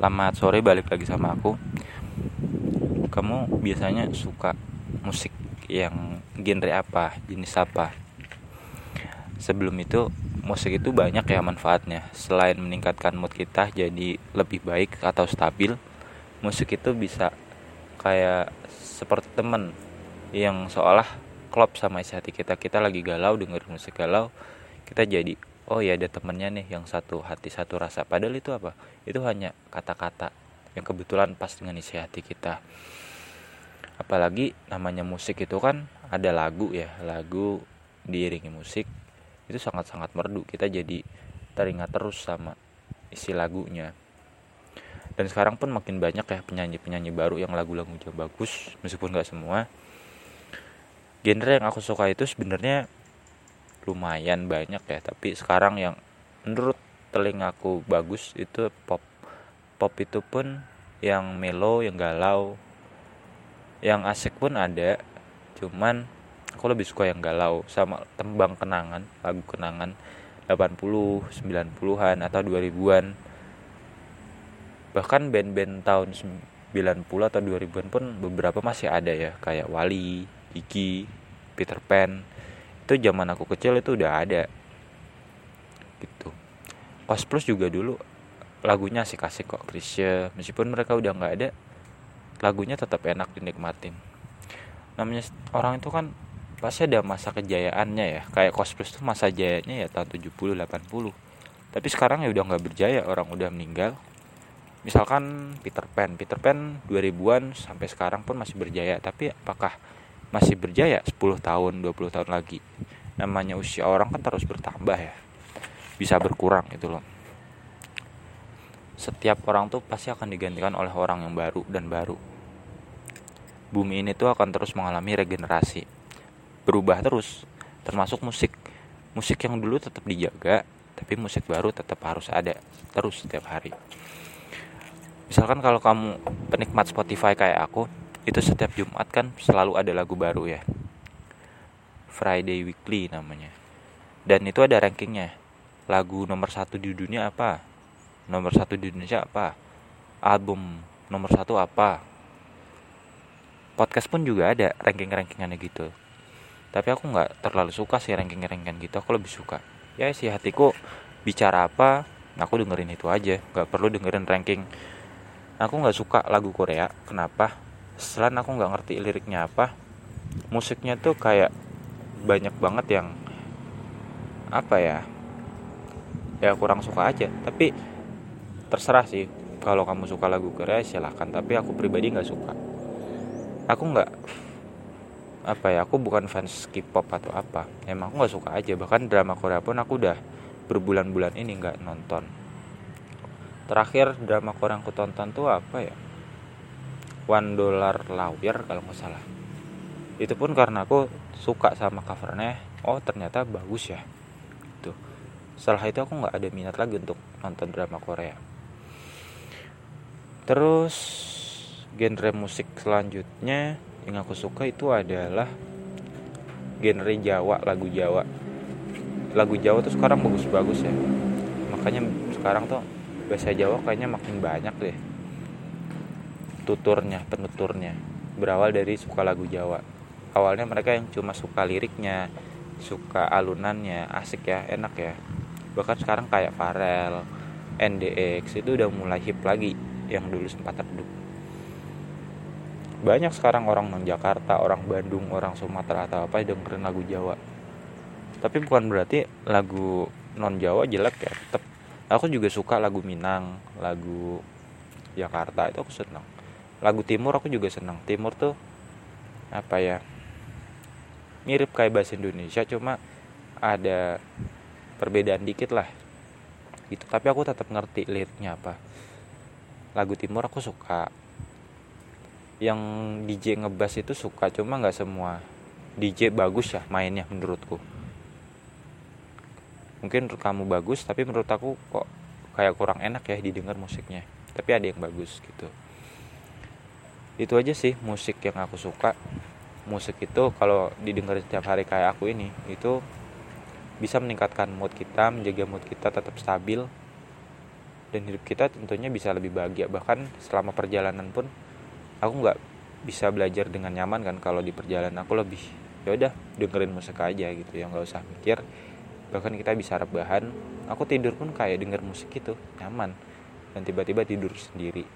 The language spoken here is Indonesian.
Selamat sore balik lagi sama aku. Kamu biasanya suka musik yang genre apa, jenis apa? Sebelum itu musik itu banyak ya manfaatnya. Selain meningkatkan mood kita jadi lebih baik atau stabil Musik itu bisa kayak seperti temen Yang seolah klop sama isi hati kita. Kita lagi galau denger musik galau Kita jadi oh ya ada temennya nih yang satu hati satu rasa. Padahal itu apa? Itu hanya kata-kata yang kebetulan pas dengan isi hati kita. Apalagi namanya musik itu kan ada lagu ya lagu diiringi musik itu sangat-sangat merdu. Kita jadi teringat terus sama isi lagunya. Dan sekarang pun makin banyak ya penyanyi-penyanyi baru yang lagu-lagunya bagus meskipun gak semua. Genre yang aku suka itu sebenarnya lumayan banyak ya. Tapi sekarang yang menurut telingaku bagus itu pop. Pop itu pun yang melo yang galau. Yang asik pun ada. Cuman aku lebih suka yang galau sama tembang kenangan lagu kenangan 80 90-an atau 2000-an bahkan band-band tahun 90 atau 2000-an pun beberapa masih ada ya. Kayak Wali, Iki, Peter Pan itu zaman aku kecil itu udah ada. Gitu. Kos Plus juga dulu lagunya asik-asik kok Krisya meskipun mereka udah nggak ada lagunya tetap enak dinikmatin. Namanya orang itu kan pasti ada masa kejayaannya ya. Kayak Kos Plus tuh masa jayanya ya tahun 70 80 tapi sekarang ya udah nggak berjaya orang udah meninggal. Misalkan Peter Pan. Peter Pan 2000-an sampai sekarang pun masih berjaya. Tapi apakah masih berjaya 10 tahun 20 tahun lagi. Namanya usia orang kan terus bertambah ya. Bisa berkurang itu loh. Setiap orang tuh pasti akan digantikan oleh orang yang baru dan baru. Bumi ini tuh akan terus mengalami regenerasi. Berubah terus termasuk musik. Musik yang dulu tetap dijaga tapi musik baru tetap harus ada terus setiap hari. Misalkan kalau kamu penikmat Spotify kayak aku itu setiap Jumat kan selalu ada lagu baru ya. Friday Weekly namanya. Dan itu ada rankingnya. Lagu nomor satu di dunia apa? Nomor satu di Indonesia apa? Album nomor satu apa? Podcast pun juga ada ranking-rankingannya gitu. Tapi aku nggak terlalu suka sih ranking-rankingan gitu. Aku lebih suka ya si hatiku bicara apa aku dengerin itu aja. Nggak perlu dengerin ranking. Aku nggak suka lagu Korea. Kenapa selain aku nggak ngerti liriknya apa. Musiknya tuh kayak banyak banget yang apa ya? Ya kurang suka aja. Tapi terserah sih. Kalau kamu suka lagu Korea silahkan. Tapi aku pribadi nggak suka. Aku nggak apa ya aku bukan fans K-pop atau apa. Emang aku nggak suka aja. Bahkan drama Korea pun aku udah berbulan-bulan ini nggak nonton. Terakhir drama Korea yang aku tonton tuh apa ya One Dollar Lawyer kalau nggak salah. Itu pun karena aku suka sama covernya oh ternyata bagus ya. Tuh. Setelah itu aku nggak ada minat lagi untuk nonton drama Korea. Terus genre musik selanjutnya yang aku suka itu adalah genre Jawa lagu Jawa. Lagu Jawa tuh sekarang bagus-bagus ya. Makanya sekarang tuh bahasa Jawa kayaknya makin banyak deh tuturnya penuturnya. Berawal dari suka lagu Jawa. Awalnya mereka yang cuma suka liriknya suka alunannya asik ya enak ya. Bahkan sekarang kayak Farel NDX itu udah mulai hip lagi yang dulu sempat redup. Banyak sekarang orang non Jakarta orang Bandung orang Sumatera atau apa dengerin lagu Jawa. Tapi bukan berarti lagu non Jawa jelek ya tetap aku juga suka lagu Minang lagu Jakarta itu aku senang lagu timur aku juga senang timur tuh apa ya mirip kayak bahasa Indonesia cuma ada perbedaan dikit lah. Gitu. Tapi aku tetap ngerti liriknya apa. Lagu timur aku suka. Yang DJ ngebas itu suka cuma nggak semua DJ bagus ya mainnya menurutku. Mungkin menurut kamu bagus tapi menurut aku kok kayak kurang enak ya didengar musiknya. Tapi ada yang bagus gitu itu aja sih musik yang aku suka. Musik itu kalau didengar setiap hari kayak aku ini itu bisa meningkatkan mood kita menjaga mood kita tetap stabil. Dan hidup kita tentunya bisa lebih bahagia. Bahkan selama perjalanan pun aku nggak bisa belajar dengan nyaman kan kalau di perjalanan. Aku lebih ya udah dengerin musik aja gitu ya. Nggak usah mikir. Bahkan kita bisa rebahan aku tidur pun kayak denger musik itu nyaman. Dan tiba-tiba tidur sendiri